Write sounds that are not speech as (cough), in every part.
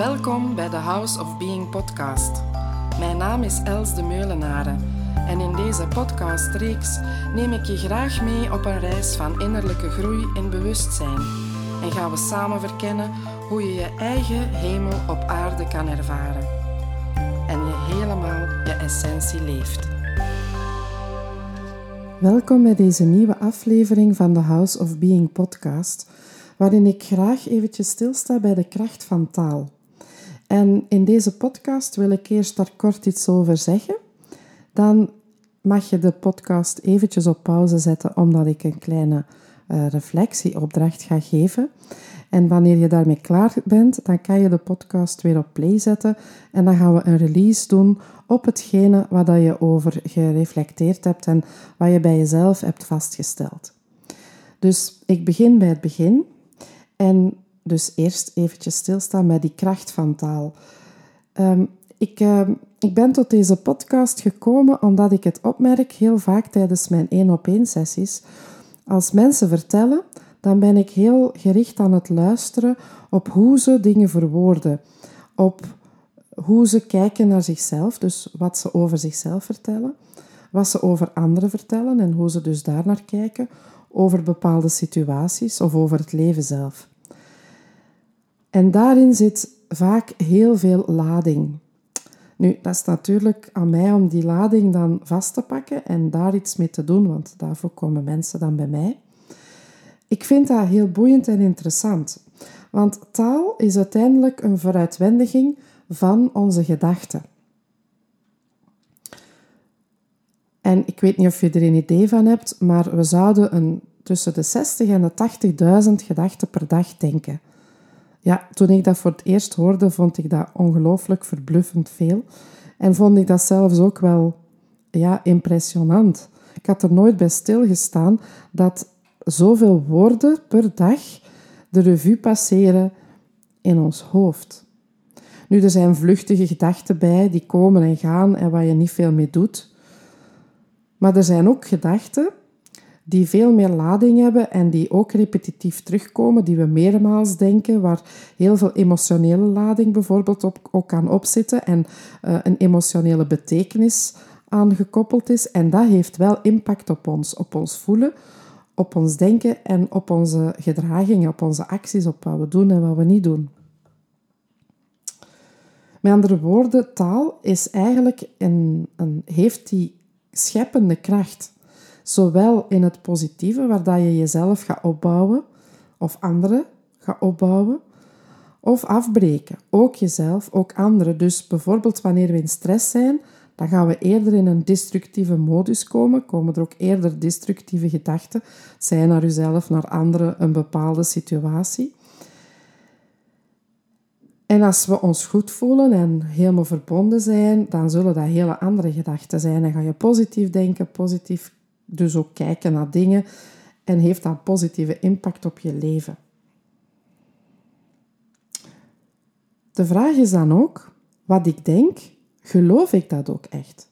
Welkom bij de House of Being podcast. Mijn naam is Els de Meulenaren en in deze podcastreeks neem ik je graag mee op een reis van innerlijke groei en bewustzijn en gaan we samen verkennen hoe je je eigen hemel op aarde kan ervaren en je helemaal je essentie leeft. Welkom bij deze nieuwe aflevering van de House of Being podcast, waarin ik graag eventjes stilsta bij de kracht van taal. En in deze podcast wil ik eerst daar kort iets over zeggen. Dan mag je de podcast eventjes op pauze zetten, omdat ik een kleine uh, reflectieopdracht ga geven. En wanneer je daarmee klaar bent, dan kan je de podcast weer op play zetten en dan gaan we een release doen op hetgene wat je over gereflecteerd hebt en wat je bij jezelf hebt vastgesteld. Dus ik begin bij het begin en dus eerst eventjes stilstaan bij die kracht van taal. Um, ik, uh, ik ben tot deze podcast gekomen omdat ik het opmerk heel vaak tijdens mijn één-op-één sessies. Als mensen vertellen, dan ben ik heel gericht aan het luisteren op hoe ze dingen verwoorden. Op hoe ze kijken naar zichzelf, dus wat ze over zichzelf vertellen. Wat ze over anderen vertellen en hoe ze dus daar naar kijken. Over bepaalde situaties of over het leven zelf. En daarin zit vaak heel veel lading. Nu, dat is natuurlijk aan mij om die lading dan vast te pakken en daar iets mee te doen, want daarvoor komen mensen dan bij mij. Ik vind dat heel boeiend en interessant, want taal is uiteindelijk een vooruitwendiging van onze gedachten. En ik weet niet of je er een idee van hebt, maar we zouden een, tussen de 60 en de 80.000 gedachten per dag denken. Ja, toen ik dat voor het eerst hoorde, vond ik dat ongelooflijk verbluffend veel. En vond ik dat zelfs ook wel ja, impressionant. Ik had er nooit bij stilgestaan dat zoveel woorden per dag de revue passeren in ons hoofd. Nu, er zijn vluchtige gedachten bij die komen en gaan en waar je niet veel mee doet. Maar er zijn ook gedachten die veel meer lading hebben en die ook repetitief terugkomen, die we meermaals denken, waar heel veel emotionele lading bijvoorbeeld op, ook kan opzitten en uh, een emotionele betekenis aan gekoppeld is. En dat heeft wel impact op ons, op ons voelen, op ons denken en op onze gedragingen, op onze acties, op wat we doen en wat we niet doen. Met andere woorden, taal is eigenlijk een, een, heeft die scheppende kracht. Zowel in het positieve, waar dat je jezelf gaat opbouwen, of anderen gaat opbouwen, of afbreken. Ook jezelf, ook anderen. Dus bijvoorbeeld wanneer we in stress zijn, dan gaan we eerder in een destructieve modus komen, komen er ook eerder destructieve gedachten, zij naar uzelf, naar anderen, een bepaalde situatie. En als we ons goed voelen en helemaal verbonden zijn, dan zullen dat hele andere gedachten zijn. Dan ga je positief denken, positief dus ook kijken naar dingen en heeft dat positieve impact op je leven. De vraag is dan ook, wat ik denk, geloof ik dat ook echt?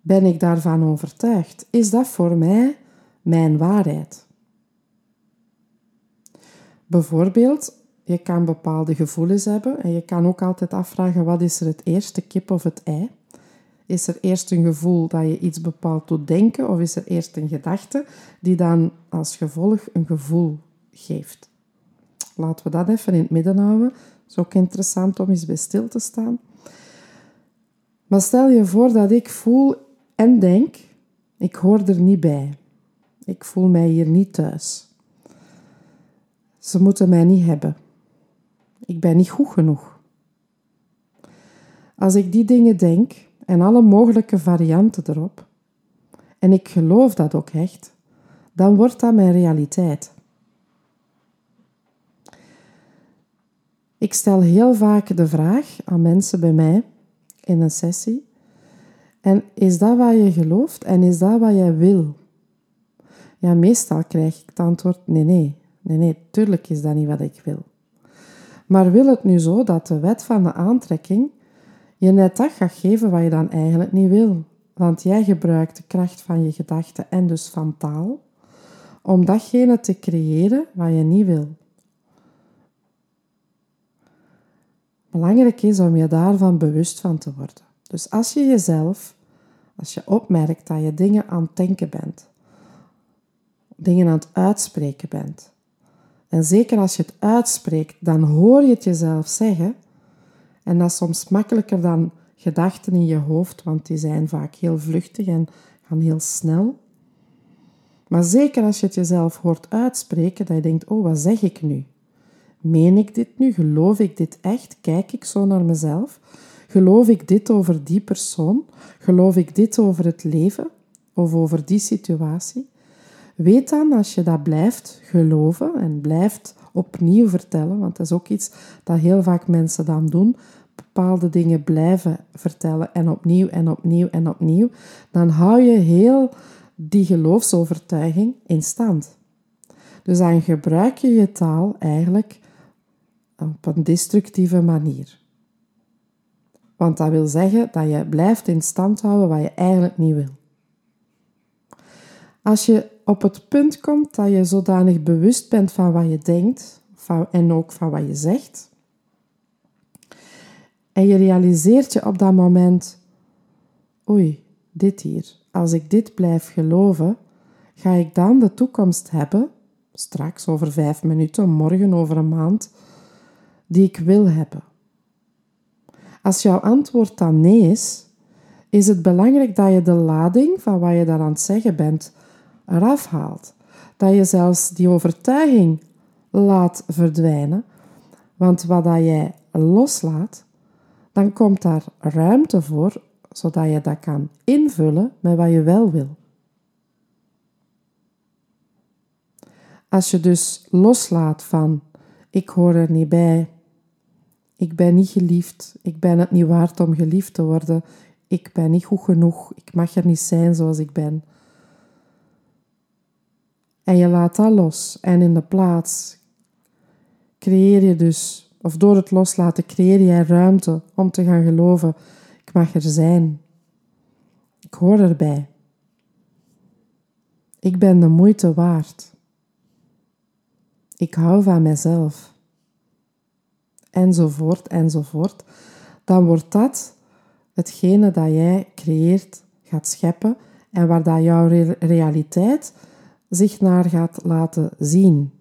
Ben ik daarvan overtuigd? Is dat voor mij mijn waarheid? Bijvoorbeeld, je kan bepaalde gevoelens hebben en je kan ook altijd afvragen wat is er het eerste, kip of het ei? Is er eerst een gevoel dat je iets bepaald doet denken, of is er eerst een gedachte die dan als gevolg een gevoel geeft? Laten we dat even in het midden houden. Het is ook interessant om eens bij stil te staan. Maar stel je voor dat ik voel en denk, ik hoor er niet bij. Ik voel mij hier niet thuis. Ze moeten mij niet hebben. Ik ben niet goed genoeg. Als ik die dingen denk, en alle mogelijke varianten erop, en ik geloof dat ook echt, dan wordt dat mijn realiteit. Ik stel heel vaak de vraag aan mensen bij mij in een sessie: en is dat wat je gelooft en is dat wat jij wil? Ja, meestal krijg ik het antwoord: nee, nee, nee, nee, tuurlijk is dat niet wat ik wil. Maar wil het nu zo dat de wet van de aantrekking je net dat gaat geven wat je dan eigenlijk niet wil. Want jij gebruikt de kracht van je gedachten en dus van taal om datgene te creëren wat je niet wil. Belangrijk is om je daarvan bewust van te worden. Dus als je jezelf, als je opmerkt dat je dingen aan het denken bent, dingen aan het uitspreken bent, en zeker als je het uitspreekt, dan hoor je het jezelf zeggen, en dat is soms makkelijker dan gedachten in je hoofd, want die zijn vaak heel vluchtig en gaan heel snel. Maar zeker als je het jezelf hoort uitspreken, dat je denkt, oh, wat zeg ik nu? Meen ik dit nu? Geloof ik dit echt? Kijk ik zo naar mezelf? Geloof ik dit over die persoon? Geloof ik dit over het leven of over die situatie? Weet dan, als je dat blijft geloven en blijft opnieuw vertellen, want dat is ook iets dat heel vaak mensen dan doen, bepaalde dingen blijven vertellen en opnieuw en opnieuw en opnieuw, dan hou je heel die geloofsovertuiging in stand. Dus dan gebruik je je taal eigenlijk op een destructieve manier. Want dat wil zeggen dat je blijft in stand houden wat je eigenlijk niet wil. Als je op het punt komt dat je zodanig bewust bent van wat je denkt en ook van wat je zegt, en je realiseert je op dat moment, oei, dit hier, als ik dit blijf geloven, ga ik dan de toekomst hebben, straks over vijf minuten, morgen over een maand, die ik wil hebben. Als jouw antwoord dan nee is, is het belangrijk dat je de lading van wat je daar aan het zeggen bent eraf haalt. Dat je zelfs die overtuiging laat verdwijnen. Want wat dat jij loslaat, dan komt daar ruimte voor, zodat je dat kan invullen met wat je wel wil. Als je dus loslaat van ik hoor er niet bij, ik ben niet geliefd, ik ben het niet waard om geliefd te worden, ik ben niet goed genoeg, ik mag er niet zijn zoals ik ben. En je laat dat los en in de plaats creëer je dus of door het loslaten creëer jij ruimte om te gaan geloven: ik mag er zijn. Ik hoor erbij. Ik ben de moeite waard. Ik hou van mezelf. Enzovoort, enzovoort. Dan wordt dat hetgene dat jij creëert, gaat scheppen en waar dat jouw realiteit zich naar gaat laten zien.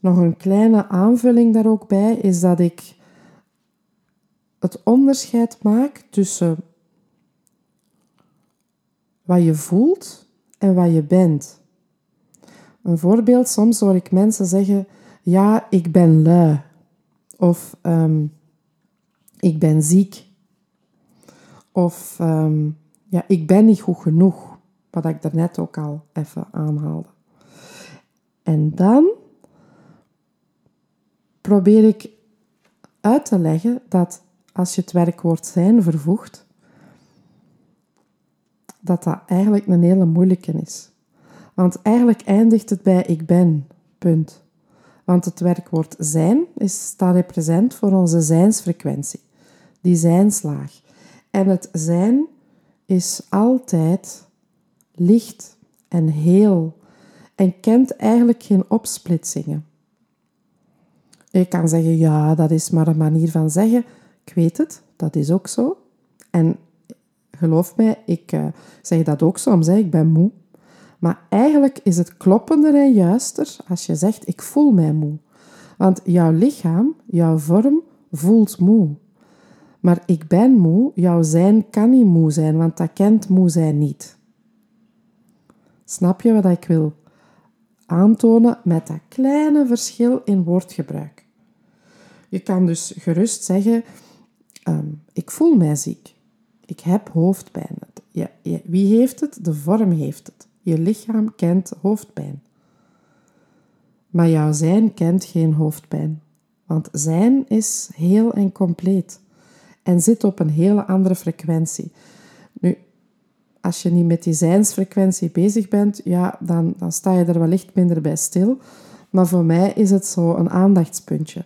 Nog een kleine aanvulling daar ook bij is dat ik het onderscheid maak tussen wat je voelt en wat je bent. Een voorbeeld, soms hoor ik mensen zeggen, ja, ik ben lui. Of ehm, ik ben ziek. Of ehm, ja, ik ben niet goed genoeg. Wat ik daarnet ook al even aanhaalde. En dan probeer ik uit te leggen dat als je het werkwoord zijn vervoegt, dat dat eigenlijk een hele moeilijke is. Want eigenlijk eindigt het bij ik ben, punt. Want het werkwoord zijn is, staat represent voor onze zijnsfrequentie, die zijnslaag. En het zijn is altijd licht en heel en kent eigenlijk geen opsplitsingen. Je kan zeggen, ja, dat is maar een manier van zeggen. Ik weet het, dat is ook zo. En geloof mij, ik uh, zeg dat ook soms, hè, ik ben moe. Maar eigenlijk is het kloppender en juister als je zegt, ik voel mij moe. Want jouw lichaam, jouw vorm, voelt moe. Maar ik ben moe, jouw zijn kan niet moe zijn, want dat kent moe zijn niet. Snap je wat ik wil aantonen met dat kleine verschil in woordgebruik? Je kan dus gerust zeggen, ehm, ik voel mij ziek. Ik heb hoofdpijn. Ja, wie heeft het? De vorm heeft het. Je lichaam kent hoofdpijn. Maar jouw zijn kent geen hoofdpijn. Want zijn is heel en compleet. En zit op een hele andere frequentie. Nu, als je niet met die zijnsfrequentie bezig bent, ja, dan, dan sta je er wellicht minder bij stil. Maar voor mij is het zo een aandachtspuntje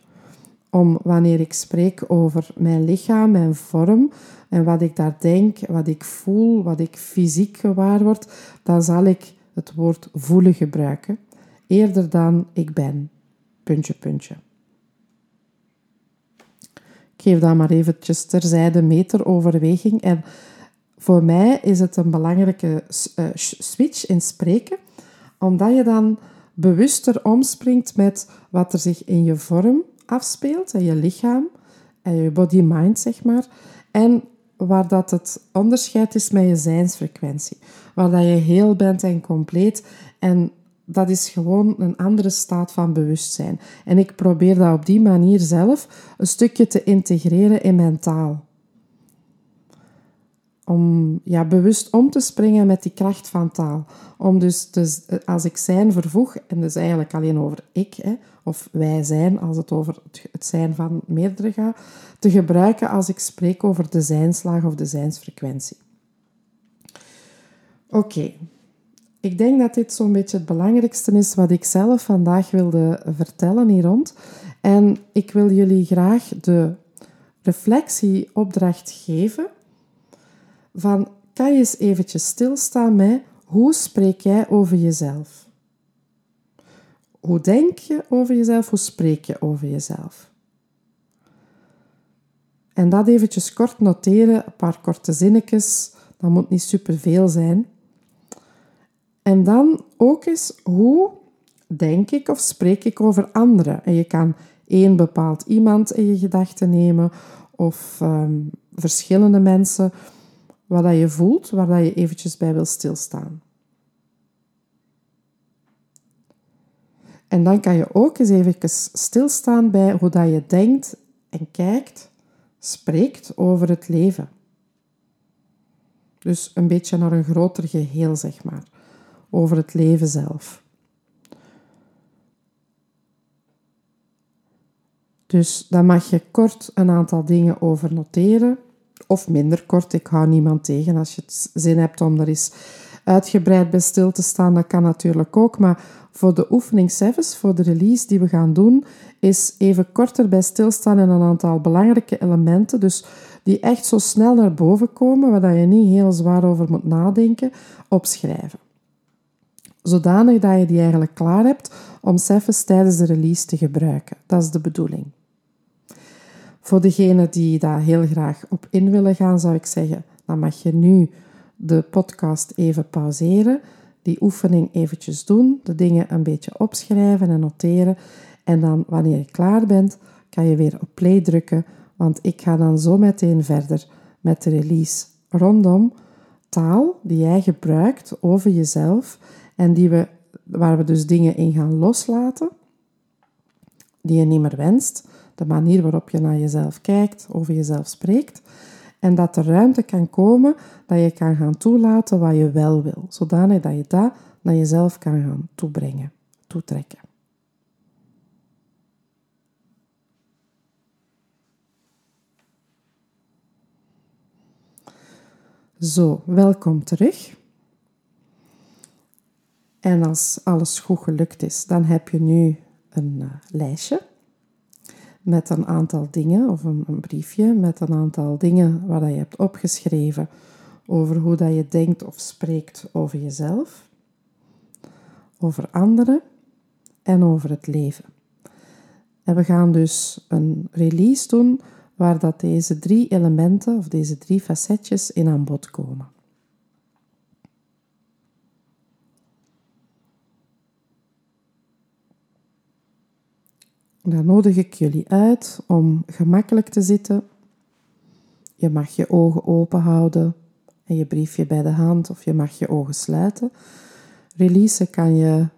om wanneer ik spreek over mijn lichaam, mijn vorm en wat ik daar denk, wat ik voel, wat ik fysiek gewaar word, dan zal ik het woord voelen gebruiken. eerder dan ik ben. Puntje, puntje. Geef dat maar eventjes terzijde meteroverweging. En voor mij is het een belangrijke eh, switch in spreken, omdat je dan bewuster omspringt met wat er zich in je vorm afspeelt, in je lichaam en je body-mind, zeg maar. En waar dat het onderscheid is met je zijnsfrequentie. Waar dat je heel bent en compleet. En dat is gewoon een andere staat van bewustzijn. En ik probeer dat op die manier zelf een stukje te integreren in mijn taal. Om ja, bewust om te springen met die kracht van taal. Om dus, als ik zijn vervoeg, en dus eigenlijk alleen over ik, hè, of wij zijn, als het over het zijn van meerdere gaat, te gebruiken als ik spreek over de zijnslaag of de zijnsfrequentie. Oké, ik denk dat dit zo'n beetje het belangrijkste is wat ik zelf vandaag wilde vertellen hier rond. En ik wil jullie graag de reflectieopdracht geven van kan je eens eventjes stilstaan met hoe spreek jij over jezelf? Hoe denk je over jezelf? Hoe spreek je over jezelf? En dat eventjes kort noteren, een paar korte zinnetjes. Dat moet niet superveel zijn. En dan ook eens hoe denk ik of spreek ik over anderen. En je kan één bepaald iemand in je gedachten nemen of ehm, verschillende mensen, wat dat je voelt, waar dat je eventjes bij wil stilstaan. En dan kan je ook eens even stilstaan bij hoe dat je denkt en kijkt, spreekt over het leven. Dus een beetje naar een groter geheel, zeg maar over het leven zelf. Dus daar mag je kort een aantal dingen over noteren. Of minder kort, ik hou niemand tegen. Als je het zin hebt om er eens uitgebreid bij stil te staan, dat kan natuurlijk ook. Maar voor de oefening 7, voor de release die we gaan doen, is even korter bij stilstaan en een aantal belangrijke elementen. Dus die echt zo snel naar boven komen, waar je niet heel zwaar over moet nadenken, opschrijven zodanig dat je die eigenlijk klaar hebt om Cephas tijdens de release te gebruiken. Dat is de bedoeling. Voor degenen die daar heel graag op in willen gaan, zou ik zeggen, dan mag je nu de podcast even pauzeren, die oefening eventjes doen, de dingen een beetje opschrijven en noteren. En dan, wanneer je klaar bent, kan je weer op play drukken, want ik ga dan zo meteen verder met de release rondom taal die jij gebruikt over jezelf en die we, waar we dus dingen in gaan loslaten die je niet meer wenst. De manier waarop je naar jezelf kijkt, over jezelf spreekt. En dat er ruimte kan komen dat je kan gaan toelaten wat je wel wil. Zodanig dat je dat naar jezelf kan gaan toebrengen, toetrekken. Zo, welkom terug. En als alles goed gelukt is, dan heb je nu een uh, lijstje met een aantal dingen, of een, een, briefje met een aantal dingen waar je hebt opgeschreven over hoe dat je denkt of spreekt over jezelf, over anderen en over het leven. En we gaan dus een release doen waar dat deze drie elementen of deze drie facetjes in aan bod komen. Dan nodig ik jullie uit om gemakkelijk te zitten. Je mag je ogen open houden en je briefje bij de hand of je mag je ogen sluiten. Release kan je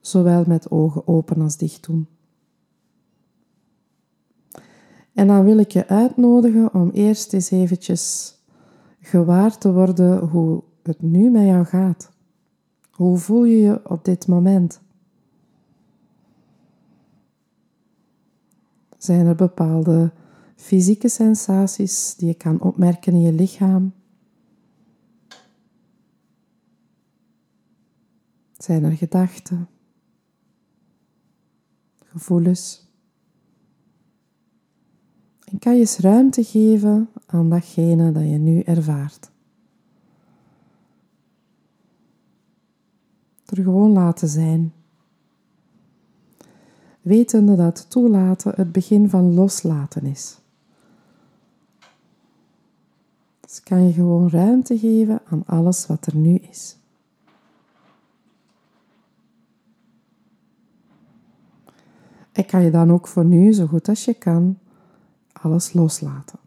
zowel met ogen open als dicht doen. En dan wil ik je uitnodigen om eerst eens eventjes gewaar te worden hoe het nu met jou gaat. Hoe voel je je op dit moment? Zijn er bepaalde fysieke sensaties die je kan opmerken in je lichaam? Zijn er gedachten, gevoelens? En kan je eens ruimte geven aan datgene dat je nu ervaart. Er gewoon laten zijn. Wetende dat toelaten het begin van loslaten is. Dus kan je gewoon ruimte geven aan alles wat er nu is. En kan je dan ook voor nu, zo goed als je kan, alles loslaten.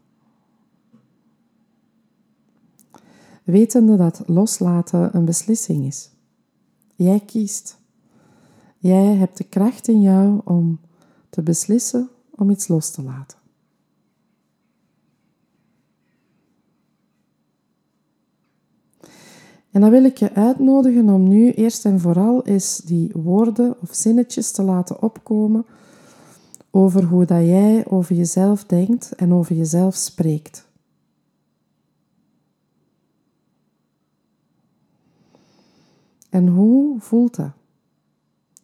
Wetende dat loslaten een beslissing is. Jij kiest. Jij hebt de kracht in jou om te beslissen om iets los te laten. En dan wil ik je uitnodigen om nu eerst en vooral eens die woorden of zinnetjes te laten opkomen over hoe dat jij over jezelf denkt en over jezelf spreekt. En hoe voelt dat?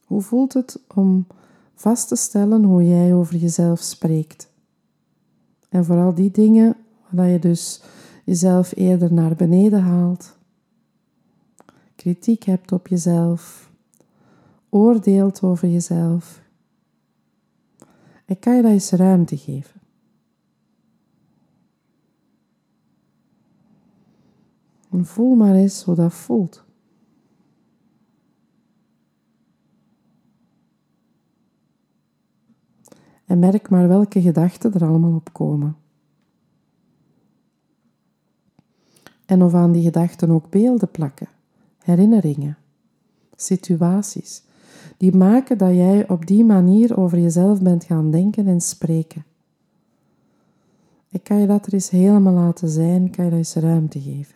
Hoe voelt het om vast te stellen hoe jij over jezelf spreekt? En vooral die dingen waar je dus jezelf eerder naar beneden haalt, kritiek hebt op jezelf, oordeelt over jezelf. En kan je dat eens ruimte geven? En voel maar eens hoe dat voelt. En merk maar welke gedachten er allemaal op komen. En of aan die gedachten ook beelden plakken, herinneringen, situaties, die maken dat jij op die manier over jezelf bent gaan denken en spreken. En kan je dat er eens helemaal laten zijn, kan je dat eens ruimte geven.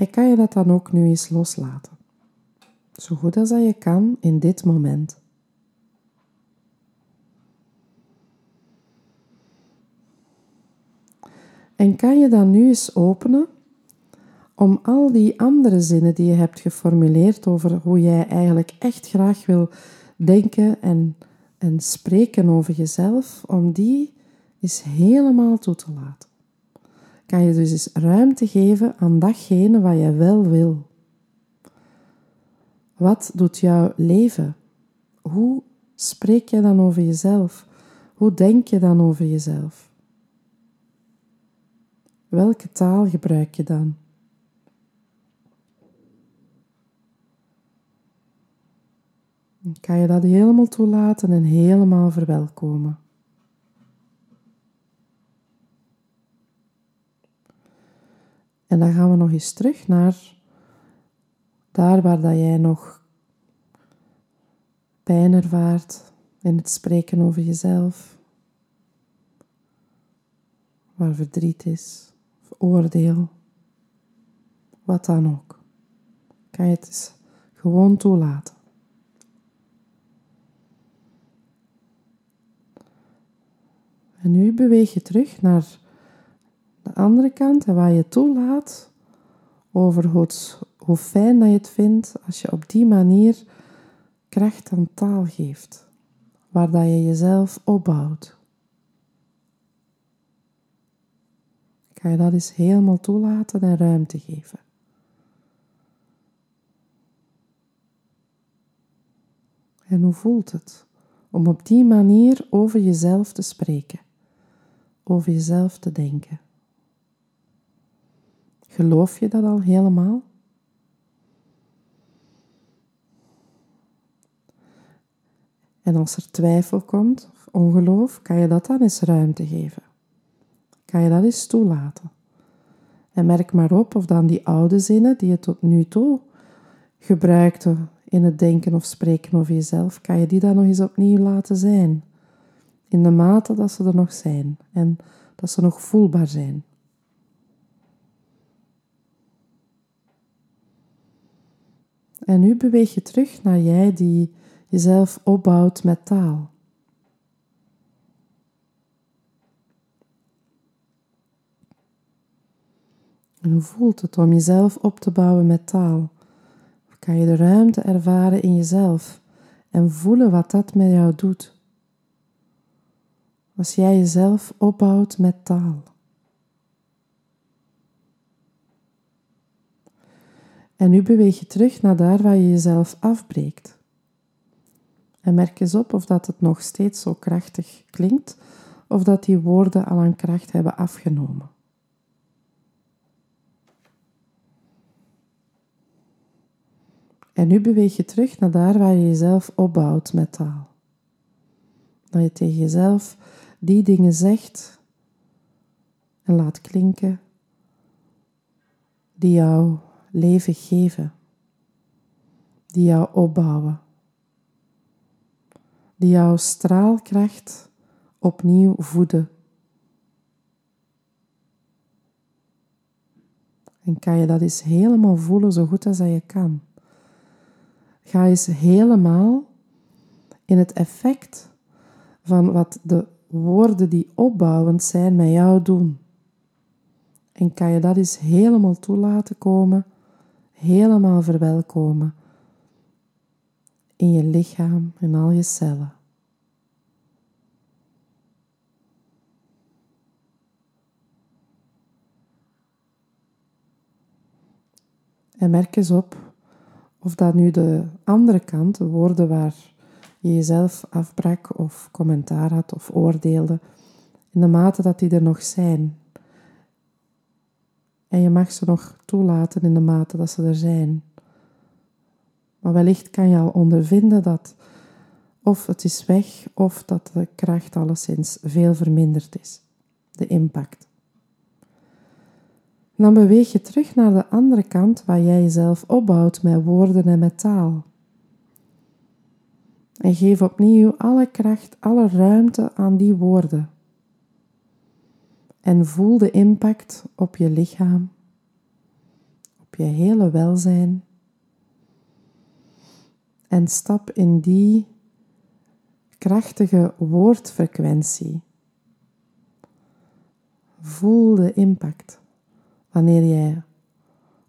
En kan je dat dan ook nu eens loslaten? Zo goed als dat je kan in dit moment. En kan je dan nu eens openen om al die andere zinnen die je hebt geformuleerd over hoe jij eigenlijk echt graag wil denken en, en spreken over jezelf, om die eens helemaal toe te laten kan je dus eens ruimte geven aan datgene wat je wel wil. Wat doet jouw leven? Hoe spreek je dan over jezelf? Hoe denk je dan over jezelf? Welke taal gebruik je dan? kan je dat helemaal toelaten en helemaal verwelkomen. En dan gaan we nog eens terug naar daar waar dat jij nog pijn ervaart in het spreken over jezelf, waar verdriet is, oordeel, wat dan ook. Kan je het eens gewoon toelaten. En nu beweeg je terug naar de andere kant en waar je toelaat over hoe, fijn dat je het vindt als je op die manier kracht aan taal geeft, waar dat je jezelf opbouwt. Kan je dat eens helemaal toelaten en ruimte geven. En hoe voelt het om op die manier over jezelf te spreken, over jezelf te denken? Geloof je dat al helemaal? En als er twijfel komt, of ongeloof, kan je dat dan eens ruimte geven. Kan je dat eens toelaten. En merk maar op of dan die oude zinnen die je tot nu toe gebruikte in het denken of spreken over jezelf, kan je die dan nog eens opnieuw laten zijn. In de mate dat ze er nog zijn en dat ze nog voelbaar zijn. En nu beweeg je terug naar jij die jezelf opbouwt met taal. En hoe voelt het om jezelf op te bouwen met taal? kan je de ruimte ervaren in jezelf en voelen wat dat met jou doet? Als jij jezelf opbouwt met taal. En nu beweeg je terug naar daar waar je jezelf afbreekt. En merk eens op of dat het nog steeds zo krachtig klinkt of dat die woorden al aan kracht hebben afgenomen. En nu beweeg je terug naar daar waar je jezelf opbouwt met taal. Dat je tegen jezelf die dingen zegt en laat klinken die jou leven geven, die jou opbouwen, die jouw straalkracht opnieuw voeden. En kan je dat eens helemaal voelen zo goed als dat je kan. Ga eens helemaal in het effect van wat de woorden die opbouwend zijn met jou doen. En kan je dat eens helemaal toelaten komen, helemaal verwelkomen in je lichaam en al je cellen. En merk eens op of dat nu de andere kant, de woorden waar je jezelf afbrak of commentaar had of oordeelde, in de mate dat die er nog zijn. En je mag ze nog toelaten in de mate dat ze er zijn. Maar wellicht kan je al ondervinden dat of het is weg of dat de kracht alleszins veel verminderd is, de impact. Dan beweeg je terug naar de andere kant waar jij jezelf opbouwt met woorden en met taal. En geef opnieuw alle kracht, alle ruimte aan die woorden. En voel de impact op je lichaam, op je hele welzijn. En stap in die krachtige woordfrequentie. Voel de impact wanneer jij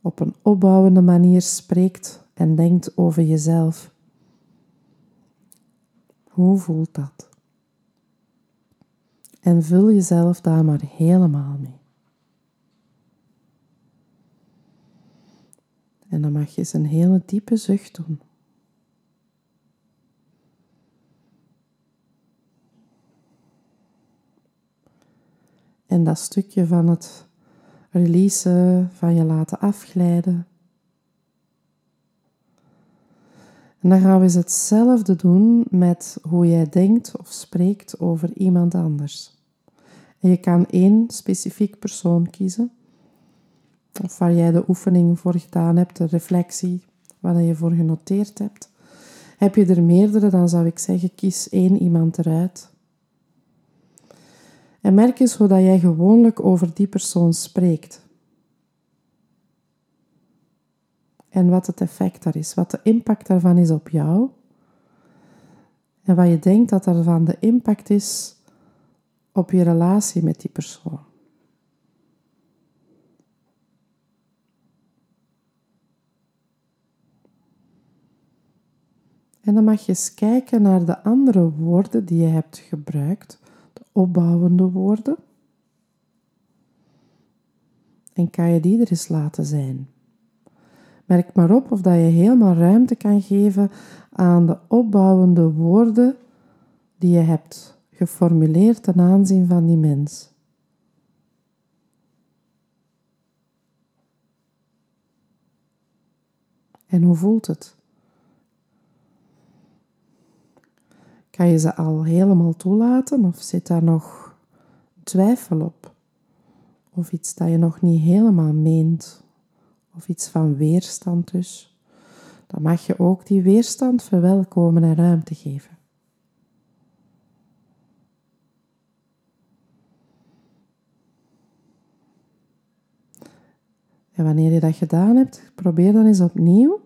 op een opbouwende manier spreekt en denkt over jezelf. Hoe voelt dat? En vul jezelf daar maar helemaal mee. En dan mag je eens een hele diepe zucht doen. En dat stukje van het releasen, van je laten afglijden. En dan gaan we eens hetzelfde doen met hoe jij denkt of spreekt over iemand anders. En je kan één specifiek persoon kiezen, of waar jij de oefening voor gedaan hebt, de reflectie, waar je voor genoteerd hebt. Heb je er meerdere, dan zou ik zeggen, kies één iemand eruit. En merk eens hoe dat jij gewoonlijk over die persoon spreekt. En wat het effect daar is, wat de impact daarvan is op jou. En wat je denkt dat daarvan de impact is op je relatie met die persoon. En dan mag je eens kijken naar de andere woorden die je hebt gebruikt opbouwende woorden. En kan je die er eens laten zijn. Merk maar op of dat je helemaal ruimte kan geven aan de opbouwende woorden die je hebt geformuleerd ten aanzien van die mens. En hoe voelt het? Ga je ze al helemaal toelaten of zit daar nog twijfel op? Of iets dat je nog niet helemaal meent? Of iets van weerstand dus? Dan mag je ook die weerstand verwelkomen en ruimte geven. En wanneer je dat gedaan hebt, probeer dan eens opnieuw,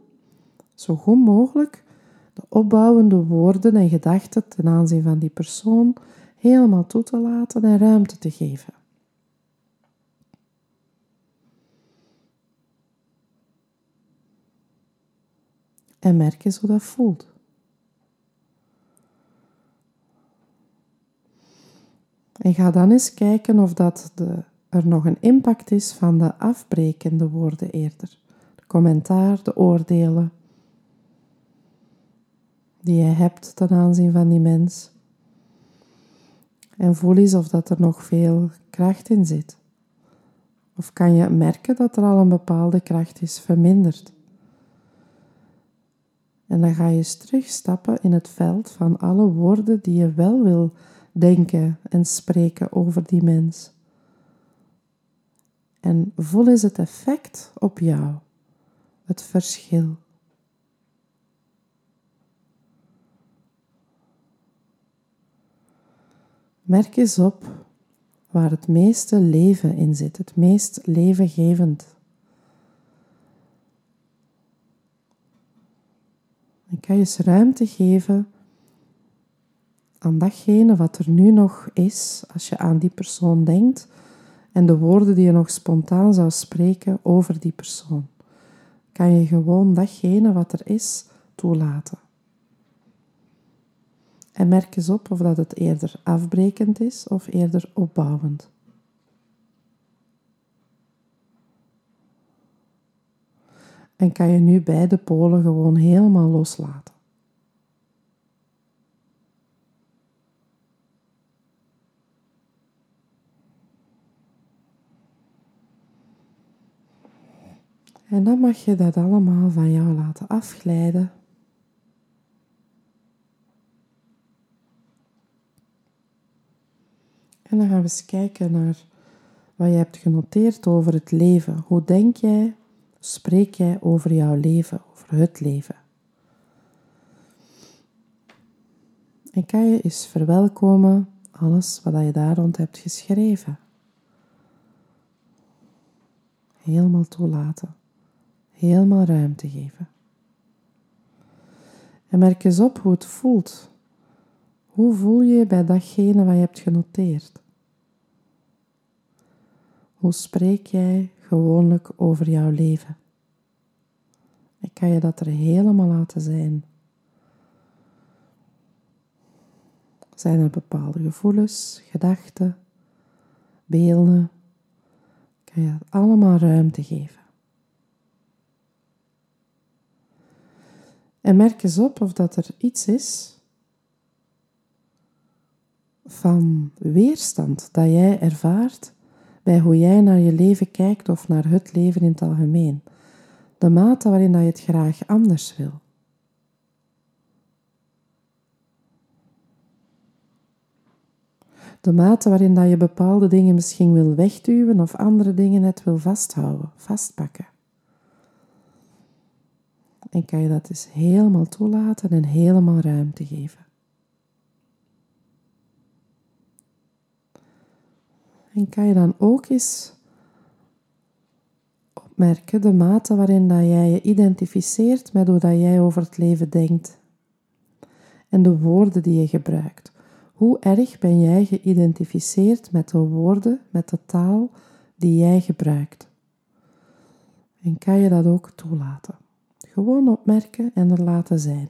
zo goed mogelijk, de opbouwende woorden en gedachten ten aanzien van die persoon helemaal toe te laten en ruimte te geven. En merk eens hoe dat voelt. En ga dan eens kijken of dat de, er nog een impact is van de afbrekende woorden eerder. De commentaar, de oordelen die je hebt ten aanzien van die mens. En voel eens of dat er nog veel kracht in zit. Of kan je merken dat er al een bepaalde kracht is verminderd? En dan ga je eens terugstappen in het veld van alle woorden die je wel wil denken en spreken over die mens. En voel eens het effect op jou, het verschil. Merk eens op waar het meeste leven in zit, het meest levengevend. En kan je eens ruimte geven aan datgene wat er nu nog is als je aan die persoon denkt en de woorden die je nog spontaan zou spreken over die persoon. Kan je gewoon datgene wat er is toelaten. En merk eens op of dat het eerder afbrekend is of eerder opbouwend. En kan je nu beide polen gewoon helemaal loslaten. En dan mag je dat allemaal van jou laten afglijden En dan gaan we eens kijken naar wat je hebt genoteerd over het leven. Hoe denk jij, spreek jij over jouw leven, over het leven? En kan je eens verwelkomen alles wat je daar rond hebt geschreven. Helemaal toelaten. Helemaal ruimte geven. En merk eens op hoe het voelt. Hoe voel je je bij datgene wat je hebt genoteerd? Hoe spreek jij gewoonlijk over jouw leven? Ik kan je dat er helemaal laten zijn. Zijn er bepaalde gevoelens, gedachten, beelden? Kan je dat allemaal ruimte geven? En merk eens op of dat er iets is van weerstand dat jij ervaart bij hoe jij naar je leven kijkt of naar het leven in het algemeen. De mate waarin dat je het graag anders wil. De mate waarin dat je bepaalde dingen misschien wil wegduwen of andere dingen net wil vasthouden, vastpakken. En kan je dat dus helemaal toelaten en helemaal ruimte geven. En kan je dan ook eens opmerken de mate waarin dat jij je identificeert met hoe dat jij over het leven denkt. En de woorden die je gebruikt. Hoe erg ben jij geïdentificeerd met de woorden, met de taal die jij gebruikt? En kan je dat ook toelaten? Gewoon opmerken en er laten zijn.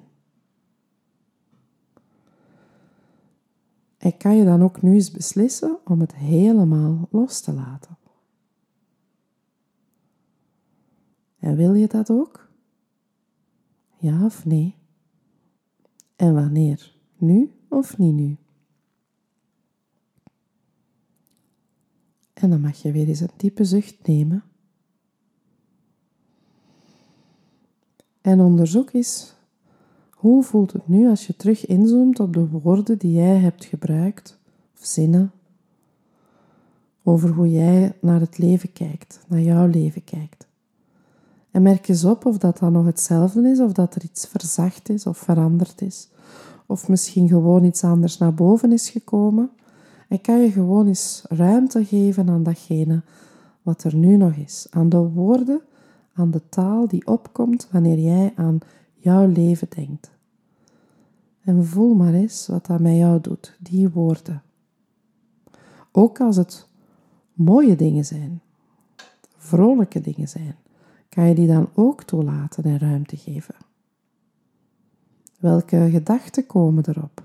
En kan je dan ook nu eens beslissen om het helemaal los te laten. En wil je dat ook? Ja of nee? En wanneer? Nu of niet nu? En dan mag je weer eens een diepe zucht nemen. En onderzoek eens hoe voelt het nu als je terug inzoomt op de woorden die jij hebt gebruikt, of zinnen, over hoe jij naar het leven kijkt, naar jouw leven kijkt? En merk eens op of dat dan nog hetzelfde is, of dat er iets verzacht is of veranderd is, of misschien gewoon iets anders naar boven is gekomen. En kan je gewoon eens ruimte geven aan datgene wat er nu nog is, aan de woorden, aan de taal die opkomt wanneer jij aan jouw leven denkt. En voel maar eens wat dat met jou doet, die woorden. Ook als het mooie dingen zijn, vrolijke dingen zijn, kan je die dan ook toelaten en ruimte geven. Welke gedachten komen erop?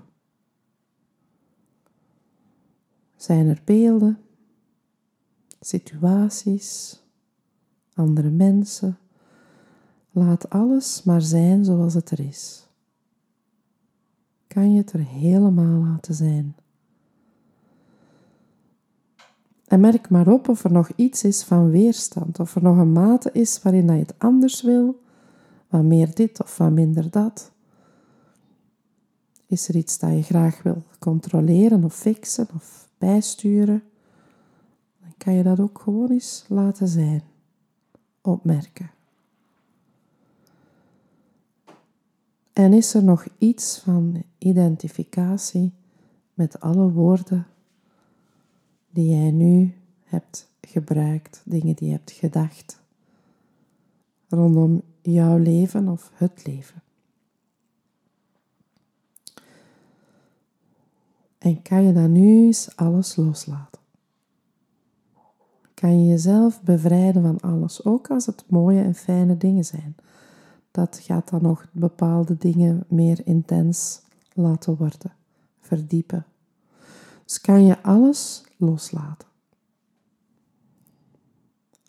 Zijn er beelden, situaties, andere mensen, Laat alles maar zijn zoals het er is. Kan je het er helemaal laten zijn. En merk maar op of er nog iets is van weerstand, of er nog een mate is waarin je het anders wil, wat meer dit of wat minder dat. Is er iets dat je graag wil controleren of fixen of bijsturen? Dan kan je dat ook gewoon eens laten zijn, opmerken. En is er nog iets van identificatie met alle woorden die jij nu hebt gebruikt, dingen die je hebt gedacht rondom jouw leven of het leven? En kan je dan nu eens alles loslaten? Kan je jezelf bevrijden van alles, ook als het mooie en fijne dingen zijn? Dat gaat dan nog bepaalde dingen meer intens laten worden, verdiepen. Dus kan je alles loslaten.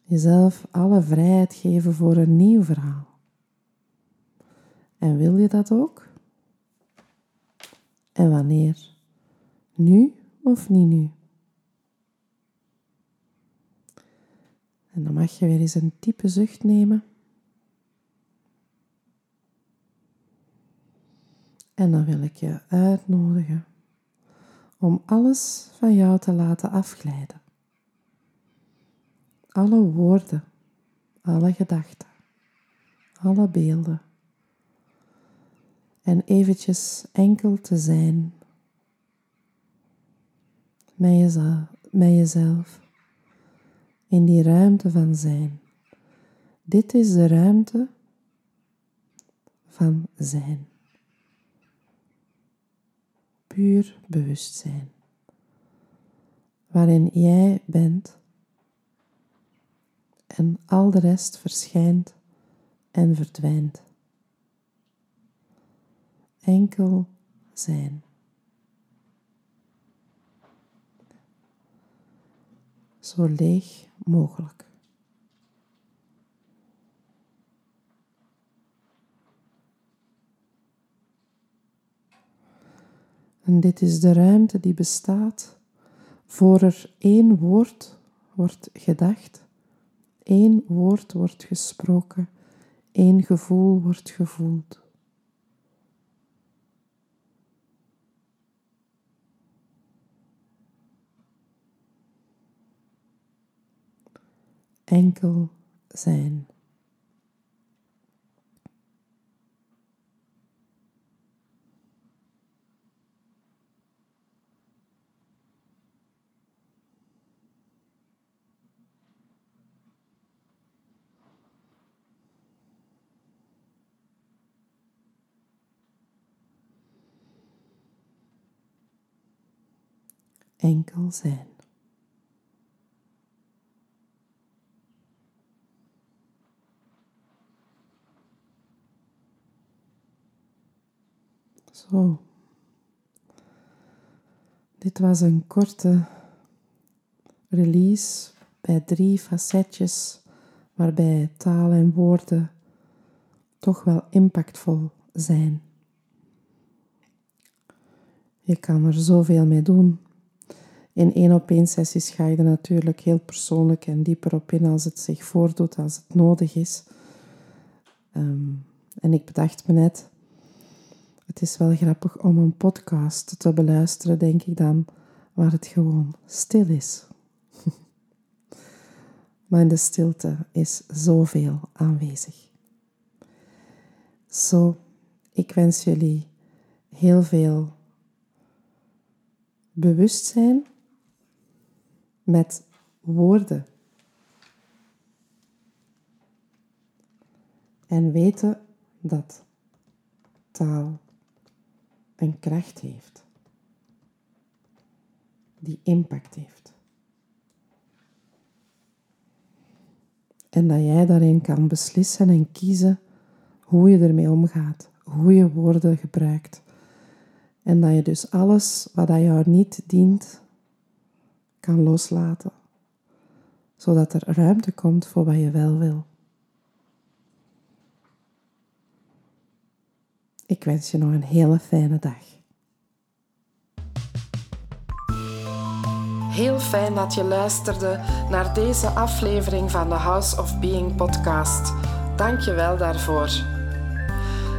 Jezelf alle vrijheid geven voor een nieuw verhaal. En wil je dat ook? En wanneer? Nu of niet nu? En dan mag je weer eens een diepe zucht nemen. En dan wil ik je uitnodigen om alles van jou te laten afglijden. Alle woorden, alle gedachten, alle beelden. En eventjes enkel te zijn met jezelf, jezelf in die ruimte van zijn. Dit is de ruimte van zijn. Puur bewustzijn. Waarin jij bent en al de rest verschijnt en verdwijnt. Enkel zijn. Zo leeg mogelijk. En dit is de ruimte die bestaat voor er één woord wordt gedacht, één woord wordt gesproken, één gevoel wordt gevoeld. Enkel zijn. Enkel zijn. Zo. Dit was een korte release bij drie facetjes waarbij taal en woorden toch wel impactvol zijn. Je kan er zoveel mee doen. In één op één sessies ga je er natuurlijk heel persoonlijk en dieper op in als het zich voordoet, als het nodig is. Ehm, en ik bedacht me net, het is wel grappig om een podcast te beluisteren, denk ik dan, waar het gewoon stil is. (laughs) maar in de stilte is zoveel aanwezig. Zo, ik wens jullie heel veel bewustzijn met woorden. En weten dat taal een kracht heeft, die impact heeft. En dat jij daarin kan beslissen en kiezen hoe je ermee omgaat, hoe je woorden gebruikt. En dat je dus alles wat jou niet dient, kan loslaten, zodat er ruimte komt voor wat je wel wil. Ik wens je nog een hele fijne dag. Heel fijn dat je luisterde naar deze aflevering van de House of Being podcast. Dank je wel daarvoor.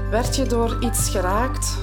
Werd je door iets geraakt?